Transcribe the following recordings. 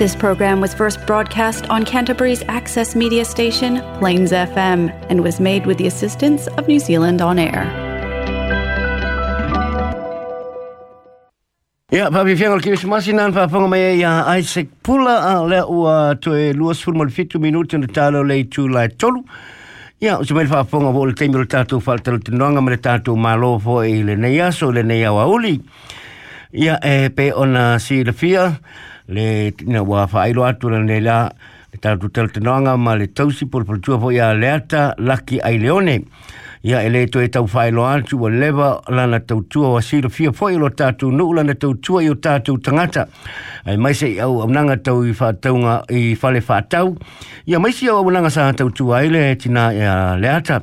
This program was first broadcast on Canterbury's access media station, Plains FM, and was made with the assistance of New Zealand On Air. Ia, papi o kiwis masina, pa whanga mai ia Isaac Pula, ah, a lea ua toe eh, luas fulma le fitu minuti na tālo lei tū lai tolu. Ia, se mai whaafonga wo le teimi le tātou whaltalo te noanga ma le malo fo eh, e le nei aso, le nei awa uli. Ia, e eh, pe ona ah, si le fia, le na wa fa ilo atu le le la ta tu tel te ma le tausi por por tu ya le ata laki ai leone. Ia ele to e tau fa ilo atu wa leva lana tautua tau tu wa si lo fia fo ilo ta tu nu la na tau tu tangata. Ai mai se au nanga tau i fa i fale fa tau ia mai se au nanga sa tau tu ai le tina le ata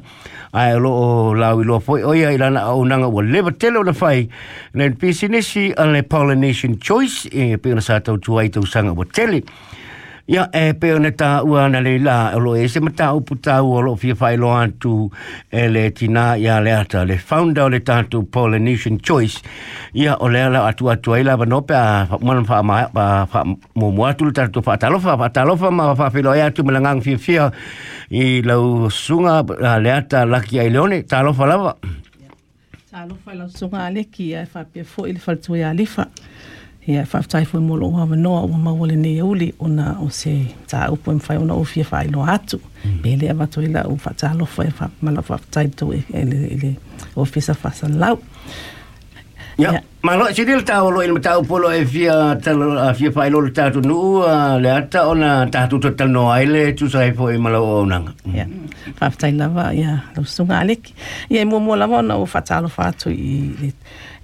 ai lo la wi lo foi o ia ilana o nanga wa leva tele na fai. Nen pisinisi ale polynesian choice e pe na sa tau tuai tau sanga wa tele. Ia e pe ona ta ua na le la o lo e se mata upu puta ua lo fia fai lo atu e le tina ia le ata le founder o le tatu Polynesian Choice. Ia o le ala atu atu ai la vanope a wha ma pa fa mo mo atu le tatu fa talofa wha talofa ma wha filo e atu melangang fia fia i lau sunga le ata laki ai leone talofa lava. Talofa lau sunga ale ki ai fo pia fo tu ya le alifa ia fa fa fa mo lo ha no wa ma wole ne yuli ona o se ta u pon fa ona o fi fa lo atu. Mm. Be e le ma to ila u fa ta lo fa fa ma ele ele o fi sa fa ya ma lo si dil ta o lo il ta u polo e fi ta lo a fi fa lo ta nu le ata ona ta to tal no tu sa fo e ma lo ona ya fa ta ila ya lo sunga lek ya mo mo la mo na u fa ta lo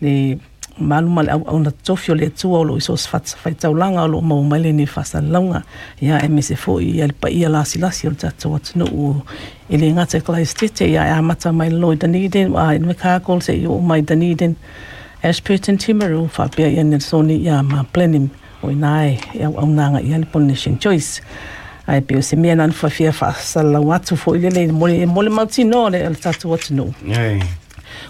le malu mal au na tofio le tu o lo iso fat fai tau langa o lo mau mai le ni fasa longa ya e me se fo i al pa ia la si la si o tatu o tunu o e le ngata klai stete ya a mata mai lo i daniden a me ka kol se i o mai daniden Ashburton Timaru fa pia ia ne soni ia ma plenim o i nai e au nanga i ali Polynesian Choice. Ai pe se mea nan fa fia fa sala watu fo i le le mole mole le al tatu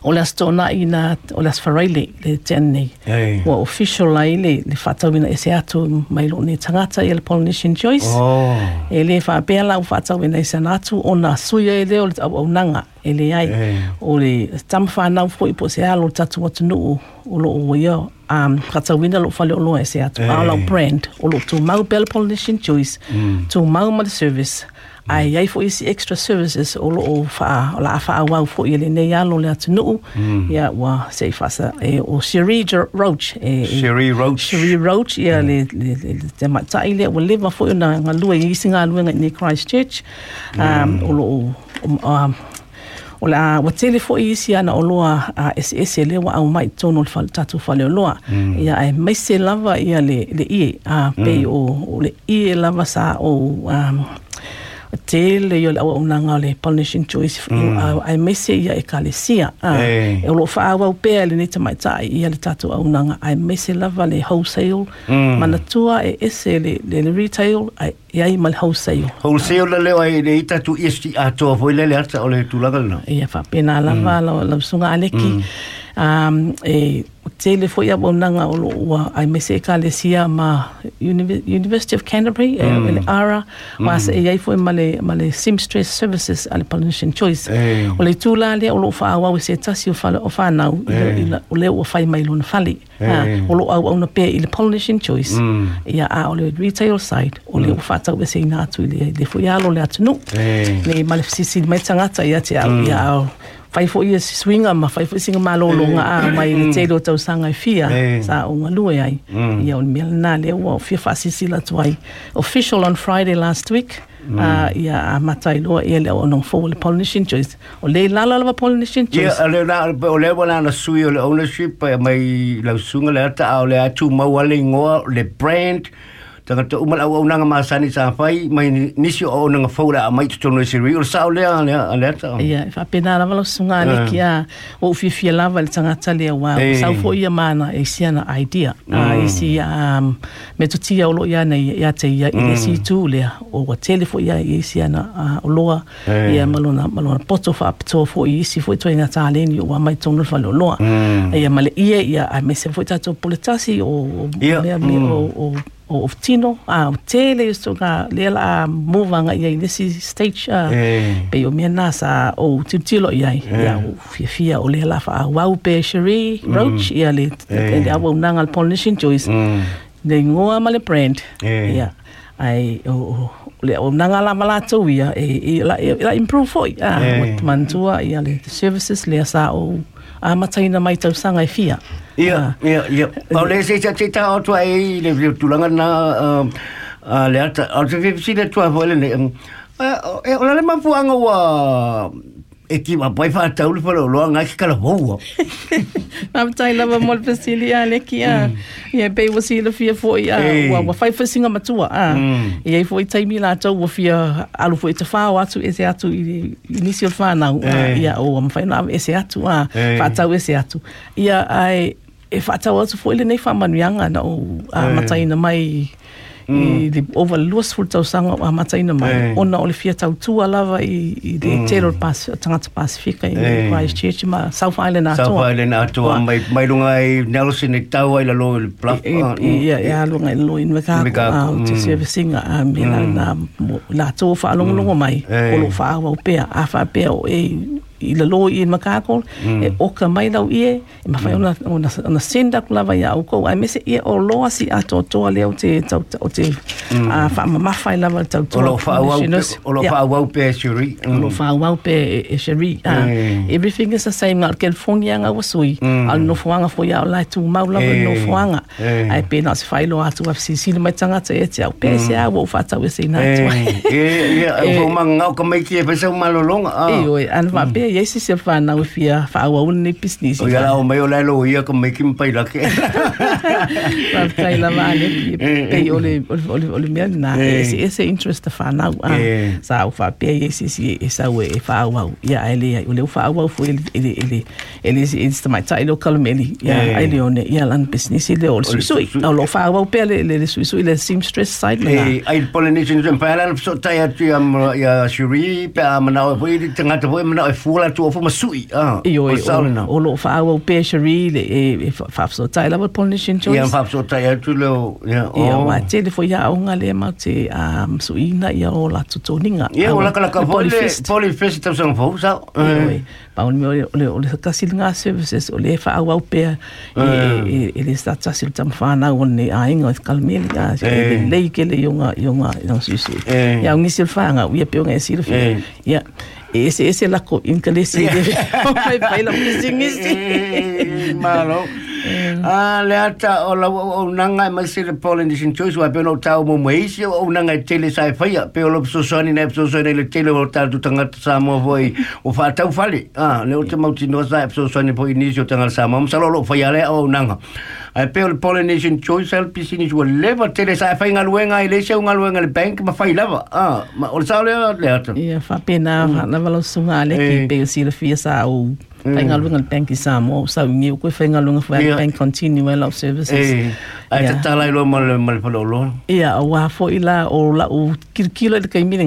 o tunu Ei. o le astona i o le asfaraile le tēnei. Ei. Wa official ai le le whatauina e se atu mai lo ne tangata i le Polynesian Choice. Oh. E le whapea lau whatauina i se atu o na suia e le o le au au nanga e le ai. O le tam whanau fo i po se alo tatu watu nuu o lo o ia um, whatauina lo whale o loa e se atu. Lau brand o lo tu mau Bell Polynesian Choice. Tu mau ma service. Ai mm. ai fo isi extra services o o fa la fa wa fo i le nei alo le atu nuu. Mm. Ia wa fasa e o Jo- Roach e Cherie Roach. Cherie Roach ia mm. le le le te matai le o leva fo na nga lua i singa lua ni Christchurch um o lo o um, um o la wa tele fo i ana o loa a SS le wa au mai tono le fal tatu fale loa. Ia ai mai se lava ia le le ie a pe o le ie lava sa o um tele yo o nanga le Polynesian Choice mm. ai mese ia e kalesia e lo fa wa pe le ni tamai tai ia le tatu au nanga ai mese lava le wholesale Mm. mana tua e ese le le retail ai ia mal wholesale Wholesale le leo ai le ita tu iesti a toa fo le le ata o le tulaga na. ia fa pena lava mm. la la sunga aleki um e tele fo ia bonanga o lo ua ai mese kalesia ma Univ- University of Canterbury mm. e le ara wa se ia fo male male seamstress services ale Polynesian Choice Ei. o le tula le o lo fa wa se tasi o fa o fa na o le o fa mai lo na fali Ah, Ei. o lo au pe i le Polynesian Choice Mm. ia a o le retail side o le o fa tau se ina atu le le fo ia lo le atu no Ei. le male sisi mai tangata ia te au ia au fai fo ia swinga ma fai fo singa malolo nga a mai le mm. te lo tau sanga fia Eh. sa o nga lue ai ia o mel na le o fia fa sisi la tuai official on Friday last week mm. uh, ia a uh, matai loa ia le o nong fo le Polynesian Choice. O le lala lava Polynesian Ia, Choice. ale na o le wana na sui o le ownership pa mai lau sunga le ata au le atu mau ale ngoa le brand tanga te umal au nanga masani sa fai mai nisi o nanga faura a mai tutono i siri o sao lea le a lea a ia fa pena lava lo sunga ne ki a o fi fi lava le tangata lea wa Eh. fo ia mana e si ana idea. A e si um me tu tia olo ia nei ia te ia i le si tu lea. O wa tele fo ia e si ana o loa. Ia malona malona poto fa to fo i si fo i ina ta le ni o mai tono fa lo loa. Mm. ia male ia ia a me se fo i tato poletasi o mea mea mm. o o tino a o tele so ga le la movanga ia ye this stage a pe o mea na sa o titilo ia ia o fia fia o le la fa wau pe sherry roach ia le le awa nang al pollination choice Mm. le ngoa ma le brand ia. Ai o le o nanga la mala to ia e e la e la improve foi a mantua ia le services le sa o a mataina mai tau sanga e fia Ia, ia, ia. Au le se te ta o tua e le le tulanga na um, a le ata. Au te vipsi le tua vo le ne. um, E o le mapu anga wa e ki ma pai fa tau le fa lo anga ki kala vo. Am tai lava mol pesili a le ki a. Ia pe wa si le fia foi a Eh. wa wa fai fa singa matua a. Mm. Ia foi tai mi la tau wa fia alu foi te fa atu ese atu i initial fa na Eh. ia o am fai na ese atu a Eh. fa tau ese atu. Ia ai e whātau atu fo ele nei whamanuianga na o a mataina mai i de over luas fulltau sanga o a mataina mai. Ona o le fia tau tu alawa i, i de mm. terror pas, tangata pasifika i mm. Christchurch ma South Island atua South Island atua mai, mai lunga i Nelson i tau ai la loa i bluff i, i, lunga i, i, i, i, i, i, i, i, i, i, i, i, i, wha i, i, i, i, i, i, i, i, a wha i, o e i le lo i meka ko e o ka mai lau ie e ma fa ona ona ona senda kulava ia o ai me se ia o lo asi a to to le te tau- o te a fa ma ma fa lava tau to O lo fa wa o lo fa wa pe suri. lo fa wa pe e- e sheri ah everything is the same. Ngal California nga wasui. Mm. al no fuanga fo ya la tu mau la Eh. no fuanga Eh. ai pe na se failo atu FCC le mai tanga te e te au. Pe se a wo fa ta we se na tu Eh, eh, eh, fo manga o ka mai ki e pe sa malolonga. e oi an va pe si se na we fia fa wa un ni business O ya la o mai o la lo ia ka mai ki mpai la ke. va kai la va le Eh, pe o le o le o le mea na Eh. ese ese interest fa na Eh. sa o fa pe ye si si e sa we e fa wa ya ele o le fa wa fo ele ele ele ele is the my title column ele ya Eh. ele on ya lan business ele o le sui sui- o lo fa wa pe le le sui sui le seamstress side Eh, ai Polynesian la so tai atu ya shuri pe a mana o foi tanga te foi mana o fula tu o fo masui. Ah. Io, o o lo fa wa pe shari le e fa so tai la pollution choice Ia fa so tai atu le o ya Ia o. wa te le foi ya o nga le ma te um, suina ia o la tutoninga. Ia o la kala ka Le foi le polyfest. polyfest ta sang fo sa. Ia. Pa o le o le o le kasilinga services o le fa au pe e e e le sta tasil tam fa na o ne a inga o kalmeli a Eh. e le ke le yonga yonga no susu. Eh. Ia ngi sil fa nga ia pe nga sil fa. Eh. Ia ese ese la ko in kale si. Mai pai la pisingisi. Eh, Malo. Ah, le ata o la o nanga mai se le Polynesian choice wa pe no tau mo mai se o nanga i tele sai faia pe o lo so soni ne so soni le tele o ta tu tanga sa mo voi o fa tau fale. Ah, le o te mau tino sa so soni po inisio tanga sa mo sa lo lo faia le o nanga. Ai pe o Polynesian choice al pisini jo leva tele sai fai ngaluenga i le se ngaluenga le bank ma fai lava. Ah, ma o sa le le ata. Ia fa pena fa na valo sunga le ki Eh. pe si le fia sa o mm. Whainga luenga le banki oh, Samoa o sau ngi o koe whainga luenga whainga yeah. services. Ei, ai te tala ma le male. Ia, o wafo la o la o i kai mire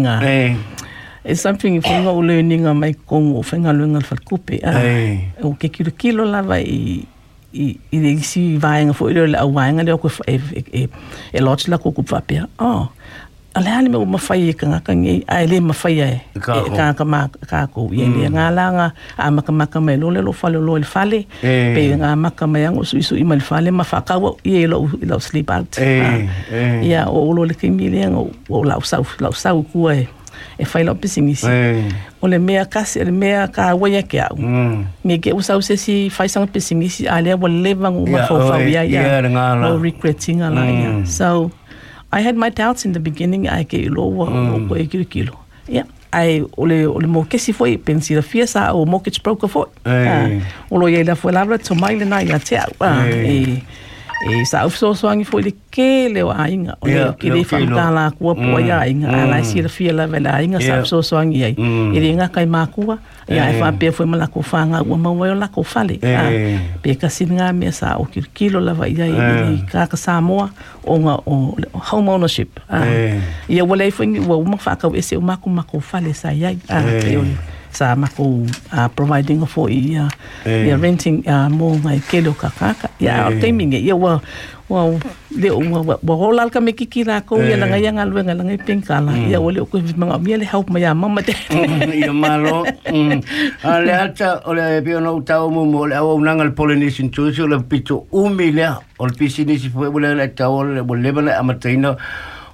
E something i o learninga mai kongo o whainga luenga le whalkupe. Ah. Ei. O ke kirikilo lava i i i isi vaenga fo i le au vaenga koe e, e, e, e. Oh. Ale ale me uma fai ka nga kangi ai le ma fai ai. Ka ka ma ka ko ye le nga la nga a ma ka ma ka me lo le lo fale lo le fale. Pe nga ma ka me yang su su i mal fale ma fa ka wo ye lo lo sleep out. Ya o lo le ki mi le nga o la sa la sa ku ai. E fai lo pisimisi. O le mea kasi le mea ka wa ya ke au. Me ke usa usa si fai sang pisimisi ale wo le vangu ma fo fa ya ya. O regretting ala ya. So I had my doubts in the beginning. I ke lo wa o ko e kilo kilo yeah ai ole ole mo ke si foi pensi la fiesa o mortgage broker foi. Eh. Ah, o lo ye la foi la to mai le na ya te au ah, Eh. e e sa u so so angi foi le ke le wa inga o le ke le le fa ta la ku po ya inga Mm. ala si la fia la vela inga sa so so angi ai Mm. e le nga kai makua ia e Eh. fa pe foi mala ko fanga wa ma wa la ko fale Eh. Ah, pe ka singa me sa o kilo kilo la vai ai Eh. i ka ka Samoa o nga o home ownership ah Eh. ia wala i foi wa ma fa ka ese o ma ko ma ko fale sa ia ah Eh. o sa mako uh, providing for i uh, Eh. ia renting uh, mo ngai kelo kakaka ia Eh. o timing ia wa wa le o wa wa hola ka me kiki la ko ia Eh. la ngai nga ngai pengkala ia o le o ko manga mi le help mai mama te Ia malo. Mm. A le ata o le pio no tau mo mo le au nanga le Polynesian Tours o le pito umi lea o le pisinisi fue mo le tau o le le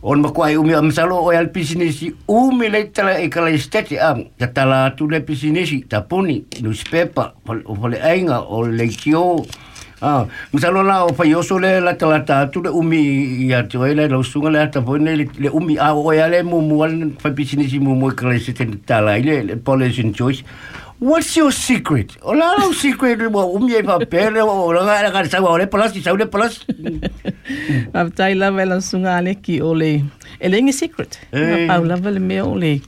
le amataina o le makuai umi amsalo o le pisinisi umi le tala e kala estete am ta tala tu le pisinisi ta puni newspaper o le ainga o le kio Ah, misalo la o fa yoso le la tala ta tu le umi ya tu ele lo sunga le ta le, le umi a o ya le mu mu al fa pisini si mu mu kala se te tala ile le polish choice What's your secret? O la lo secret. Mo umi e fa pere o la ga ga sa uh, o uh, le plus sa le plus. a tai la vela sunga le ki o le ele ngi secret. Eh. pa la vela me o le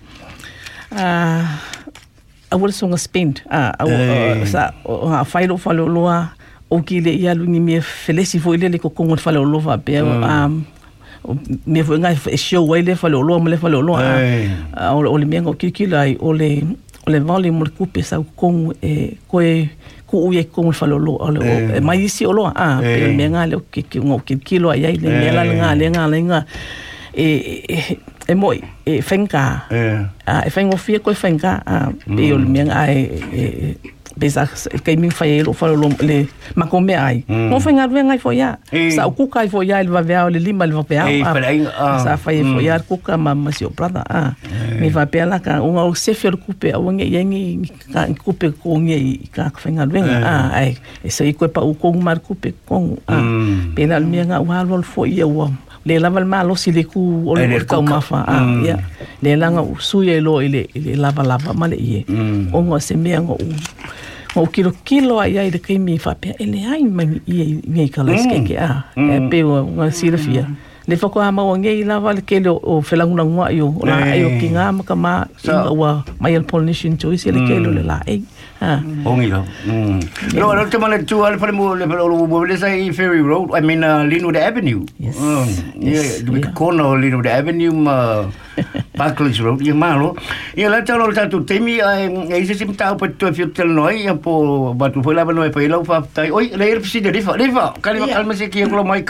a wala sunga spend a a sa a failo falo loa o ki le ia lungi me felesi fo ile le ko kongo falo loa pe um me fo ngai show wai le falo loa mo le falo loa uh, o le mengo ki ki lai o le le vale mo le kupe sa kong eh, e ko e ko e kong fa lo lo e mai isi o lo a pe me nga le ke ke ngo ke kilo ai ai le me la nga le nga le nga e e mo e fenka a e fengo fie ko fenka a pe o me nga e, e, e besa ke mi fa lo fa lo le ma come ai Mm. mo fenga venga fo ya sa ku kai fo ya le va vea le lima le va vea ai, ah. sa fa fo ya ku ka ma ma si o brother a. Mi va pe la ka un o se fio ku pe o nge yengi ka ku pe ko nge ka fenga venga Eh. a ai e se ko pa u ko mar ku pe ko a. Pe la mi nga wa lo fo ia wa le lava le malosi le ku o le kau mafa ah, mm. a ia le langa usui e lo i le, lava lava ma le ie mm. o ngā se mea ngā u ngā kilo kilo a ia i le keimi e whapea. E le ai mai ia i ngei ka laiskeke mm. ah, e a e peo ngā sirafia. Le fa ko ama o ngei lava le kele o felanguna ngua i o la e o ki ngā maka ma i ngā ua mai al Polynesian choice e le kele le la e Ongi lo. Lo lo te male tu al pale mo le lo mo le sai Ferry Road. I mean uh, Linwood Avenue. Yes. Mm. Yes, Yeah, the yeah. corner of Linwood Avenue uh, Barclays Road. Ia malo. Ia la talo ta tu temi ai ai se sim tau pa tu fiu tel noi ia po ba tu foi la noi pa ilo fa tai. Oi, le ir psi de rifa. Rifa. Kali ma kalma se ki ko mai.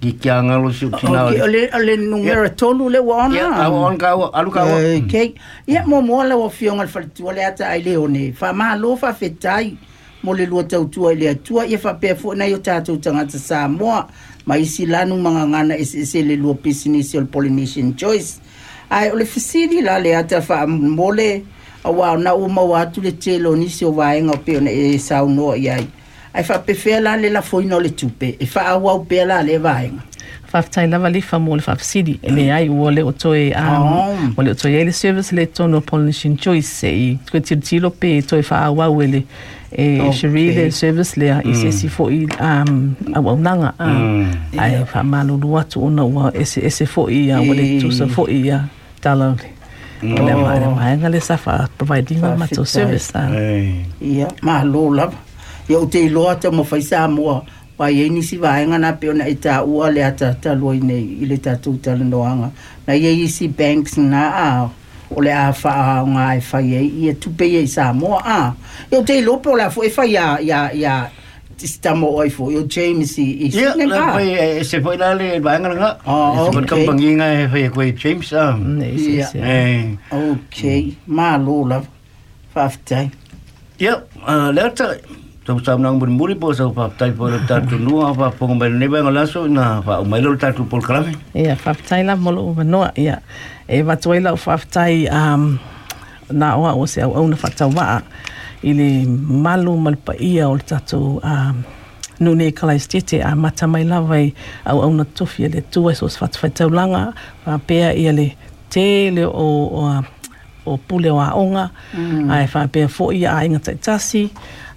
Ki kia ngalo su tina. Okay, o le, o le numero tolu le wa ona. Ia, on ka alu ka. Okay. Ia mo mo le o fionga le falitua le ata ai le one. Fa ma malo faafetai mo le lua tautua i le atua ia faapea foʻi o tatou tagata sa moa. Ma isi lanu magagana eseese le lua pisinisi o le polynesian choice. Ae o le fesili la le ata faamole auā ona ua maua atu le telonisi o vaega o pe ona e saunoa i ai. Ae faapefea la le lafoina o le tupe e faaauau pea la le vaega faafetailava lifa mo le faafesili e leai ua le o um, oh. le o ai e le service le tono polynesian choice e koe tilotilo pe toe faaauau e e okay. le service lea i sesi foʻi auaunaga ae faamalulu atu ona ua ese foʻi a ua le tusa foʻi ia tala No. Le oh. maenga le safa providing matou service. Ia, malo lava. Ia o te te mo moa. wa ye ni si vaenga na pe ona e tāua le atatalu ai nei i le tatou talanoaga na ia isi banks na a o le a faaaoga e fai ai ia tupe ia i samoa a. E o te ilope o le a foʻi e fai ia tamo oi fo. Yo James i i yeah, la foi se foi la le banga nga oh okay. kam bangi nga e foi e ko James ah yeah eh okay. Ma lo la yep uh, later tau sa nang muri muri po sa pa tai po ta tu no pa po me ne ba laso na pa o mai lo ta tu por clave ya fa tai la mo lo no ya e va toi la fa tai um na o o se o na fa tau wa ile malu mal pa ia o ta tu um no ne e kalai stete a mata mai lava i au au na tofi ele tua e so sa fa tau langa. Pa pe ia le tele o o o pule o aonga mm. ai fa pe fo ia ainga tai tasi.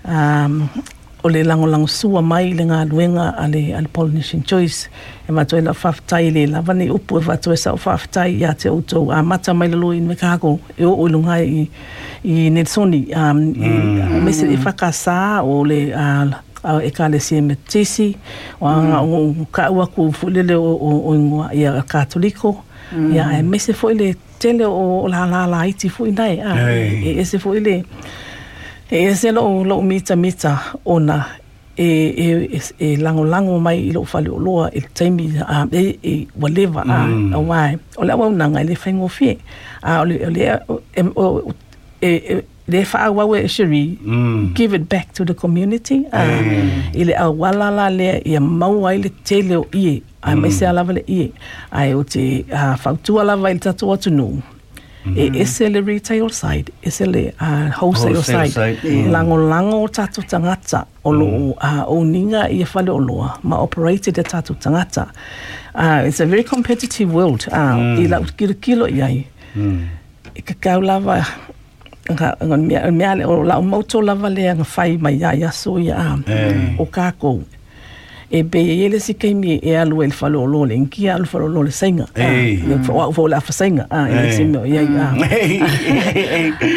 um, o le langolango sua mai le galuega a le a le polynesian choice e matoe la faafetai le lava nei upu e faatoe sao faafetai iā te outou amata mai lalo i mekago e oo i lugae i, i nelsoni um, mm. mese e fakasā o le uh, a e ka le seme tisi o anga mm. o ka ua ku fulele o o ingoa ia katoliko mm. ia e mese foi le tele o la la la iti foi nai a e, e se foi le e ese lo lo mita mita ona e e e lango lango mai i lo fale loa e taimi a e e whatever a mm. a wai. O le au nanga le whaingo fie. A o le o le e le fa wa we shiri mm. give it back to the community a mm. ile a wala la le ia mau ai le tele o ie a mai se ala le ie ai o te a fautua lava i tatu atu nu e ese le retail side. Ese le uh, wholesale, Wholesale side, side, yeah. lango lango o tatu tangata. O lo uh, o ninga i e whale o loa ma operated e tatu tangata. Uh, it's a very competitive world. Uh, i lau kilo kilo i ai. I ka kau lava nga nga mea mea le o la moto lava le nga fai mai ya ya so ya o ka ko e pe e le si kai e alu el falo lo le ki alu falo lo le senga Eh. fo la fa senga ah e si no ya ya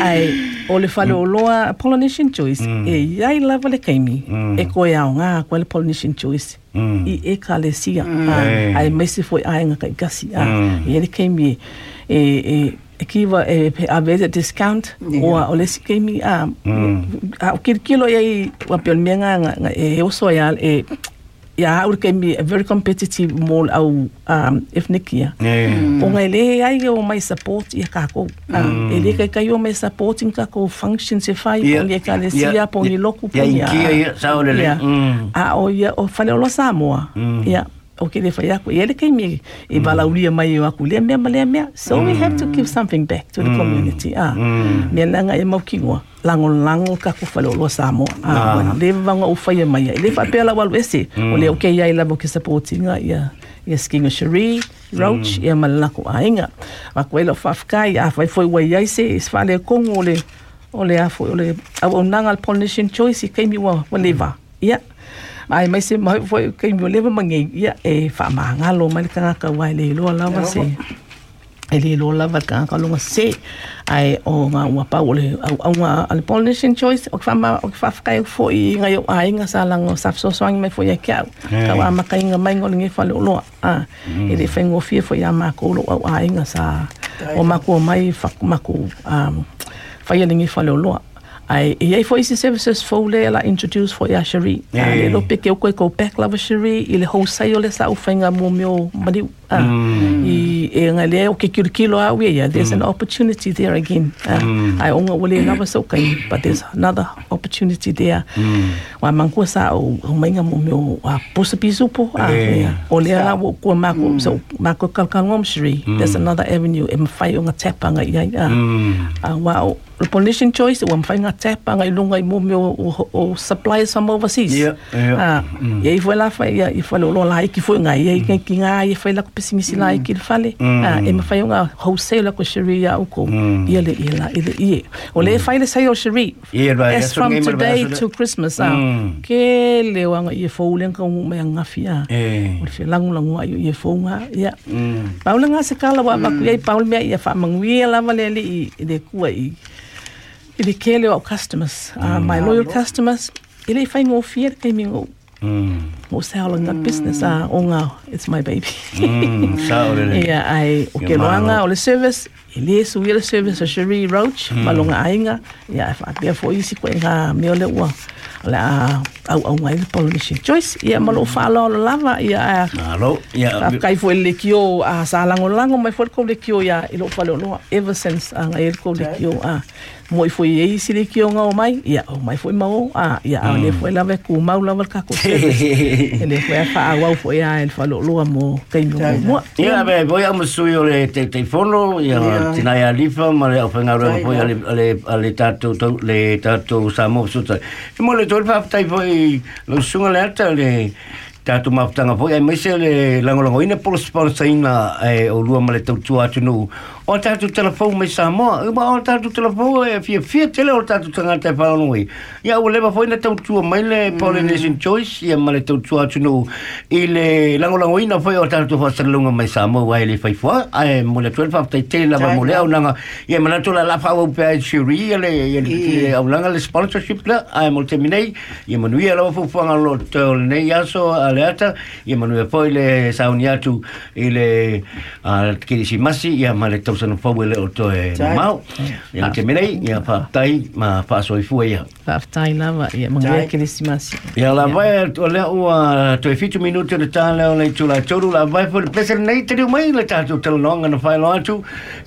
ai o le falo lo a Polynesian Choice e iai lava le kaimi e ko au nga ko le Polynesian Choice. I e ka le sia ah, ai mesi foi ai nga kai gasi. A e le kaimi e e kiva e pe a vez discount o o le si kaimi a a kilo i wa pel me nga nga e o so ya e ia au ke mi a very competitive mall au um, efnekia. o Mm. Onga ele ai o mai support ia kākou Um, mm. Ele o mai supporting kako function se fai poni e kalesia yeah. poni e yeah. loku poni. Ia inkia ia A o ia o fale o lo Mm. Yeah. O ke le fai ako ia le kai mi e bala ulia mai o aku le mea ma le mea. So we have to mm. give something back to the mm. community. Ah. Mm. Me langa e mau kingoa lango lango ka ku fale lo Samoa ah, ah. le vanga o fai mai ia. le fa pela walu ese. O le o ke ia la bo ke supporting ia ia skinga Roach, ia malako ainga. Ma koe lo whafkai, a foi wai ai se, is whale kongo le, a foi, o le, au au nanga al Polynesian Choice, i wa, wa leva. Ia. Ai mai se mai foi keimi wa leva mangi, ia, e wha maangalo, mai le kangaka wai le loa lava se. e le lo lava ka ka longa se. Ai o nga ua pa o le au au nga al Polynesian choice o fa ma o fa fa fo i nga yo ai nga sa lang o sa so swang me fo ya ka ka wa ma ka nga mai ngol nge fa lo lo a. E le fengo fie fo ya ma ko lo au ai nga sa o ma ko mai fa ma ko um fa ya nge fa lo lo ai e ai foi esse services fo le la introduce fo ya shari Yeah. le lo pe ke ko ko back lava shari i le wholesale le sa u fenga mo mio Ah. Hmm. i e nga o ke kilo kilo a we ya there's an hmm. opportunity there again. Uh, ai onga wole lava so kai but there's another opportunity there. Wa manku sa o o mainga mo mio a posa pisupo a Eh. yeah. o le la wo ko mako so mako kalkangom shari there's another avenue e mafai o nga tapanga ia ia a. Wa o the Polynesian choice wa mafai nga tapanga i lunga i mo mio o, o suppliers from overseas. Yeah, yeah. ah e foi lá foi e foi lo lá que foi nga e que que nga e foi lá com pessimista pisimisi lai ki le fale e mawhai o ngā wholesale ko ya uko ko ia le ia la ia le ia o le whai le sai o Sharia as from today to Christmas ah. ke le wanga i e fōulenga o mea ngafi a o le whilangu langu ai o i e fōunga ia paula ngā se kala wa maku iai paula mea i a whaamanguia lava le le i le kua i. I le kele o customers ah, my loyal customers. Ele fai ngō fia kai mi ngo ngo sell nga business. Ah, a o nga it's my baby. Sao le le. ia ai o ke loanga o le service. Ile su ile service o Cherie Roach malonga ainga. Ia fa pe fo isi ko nga me ole ua la au au ngai le Polynesian Choice. Ia malo fa lo lava ia Alo, ia. Ka kai foi le kio a sa lango lango mai foi ko le kio ya i lo fale no ever since a ngai ko le kio a moi foi e si le kio nga o mai ya o mai foi mau a ya a le foi la ve ku mau la ka ko se e le foi a fa a wa foi a el falo lo mo kai mo mo Ia be, voi amo sui le te te fono, ia tina ia lifa, ma le awhenga roa poi ale ale tatu le tatu sa mo suta. Mo le tōle whaaptai pōi lo sunga lēta le tātou māputanga pōi. Ai, maise le langolango, ina polo sponsor ina e o lua male tautua atu nō o tātou telefou mai Samoa, e ma o tātou telefou e fia fia tele o tātou tangata e i. Ia lewa mai le Polynesian Choice, ia ma le tau tua atunu i le langolango ina fwoi o tātou whasalunga mai Samoa wai le whaifua, ai mo le tuel whaftai tele lava mo le au nanga, ia ma nato la au pe ai shiri, ia le au langa le sponsorship la, ai mo te minei, ia manui lo teo le nei aso a le ata, ia manui fwoi le sauni atu i le kirisi masi, ia ma le sana fau ele o toe mamau. Ia te merei, ia whaatai, ma whaasoifua ia. Whaatai lava, ia mangai kirisimasi. Ia la vai, o lea ua toe fitu minute na tāle o nei tūla tōru, la vai fōre pesar nei te reo mai le tātou talanonga na whailo atu,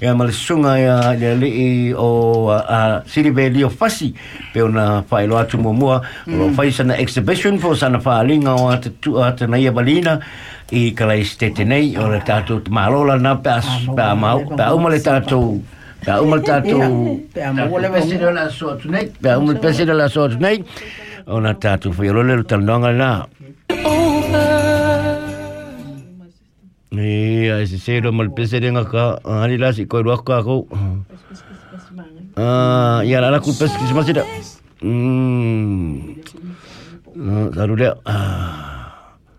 ia ma le sunga ia le lii o Siribe Leo Fassi, pe na whailo atu mua mua, o whai sana exhibition fō sana whaalinga o atu na ia balina, i kala istete nei o le tatou tamālola na pe as pe amau pe auma le tatou pe auma le tatou pe auma le pesele la so atu nei ona tatou faiolole lo talanoaga lenā ia e sesē lo ma le peselega ka ali la sikoe lu ako kakou ah, ia la ida mm. Ah, lea. Salu ah.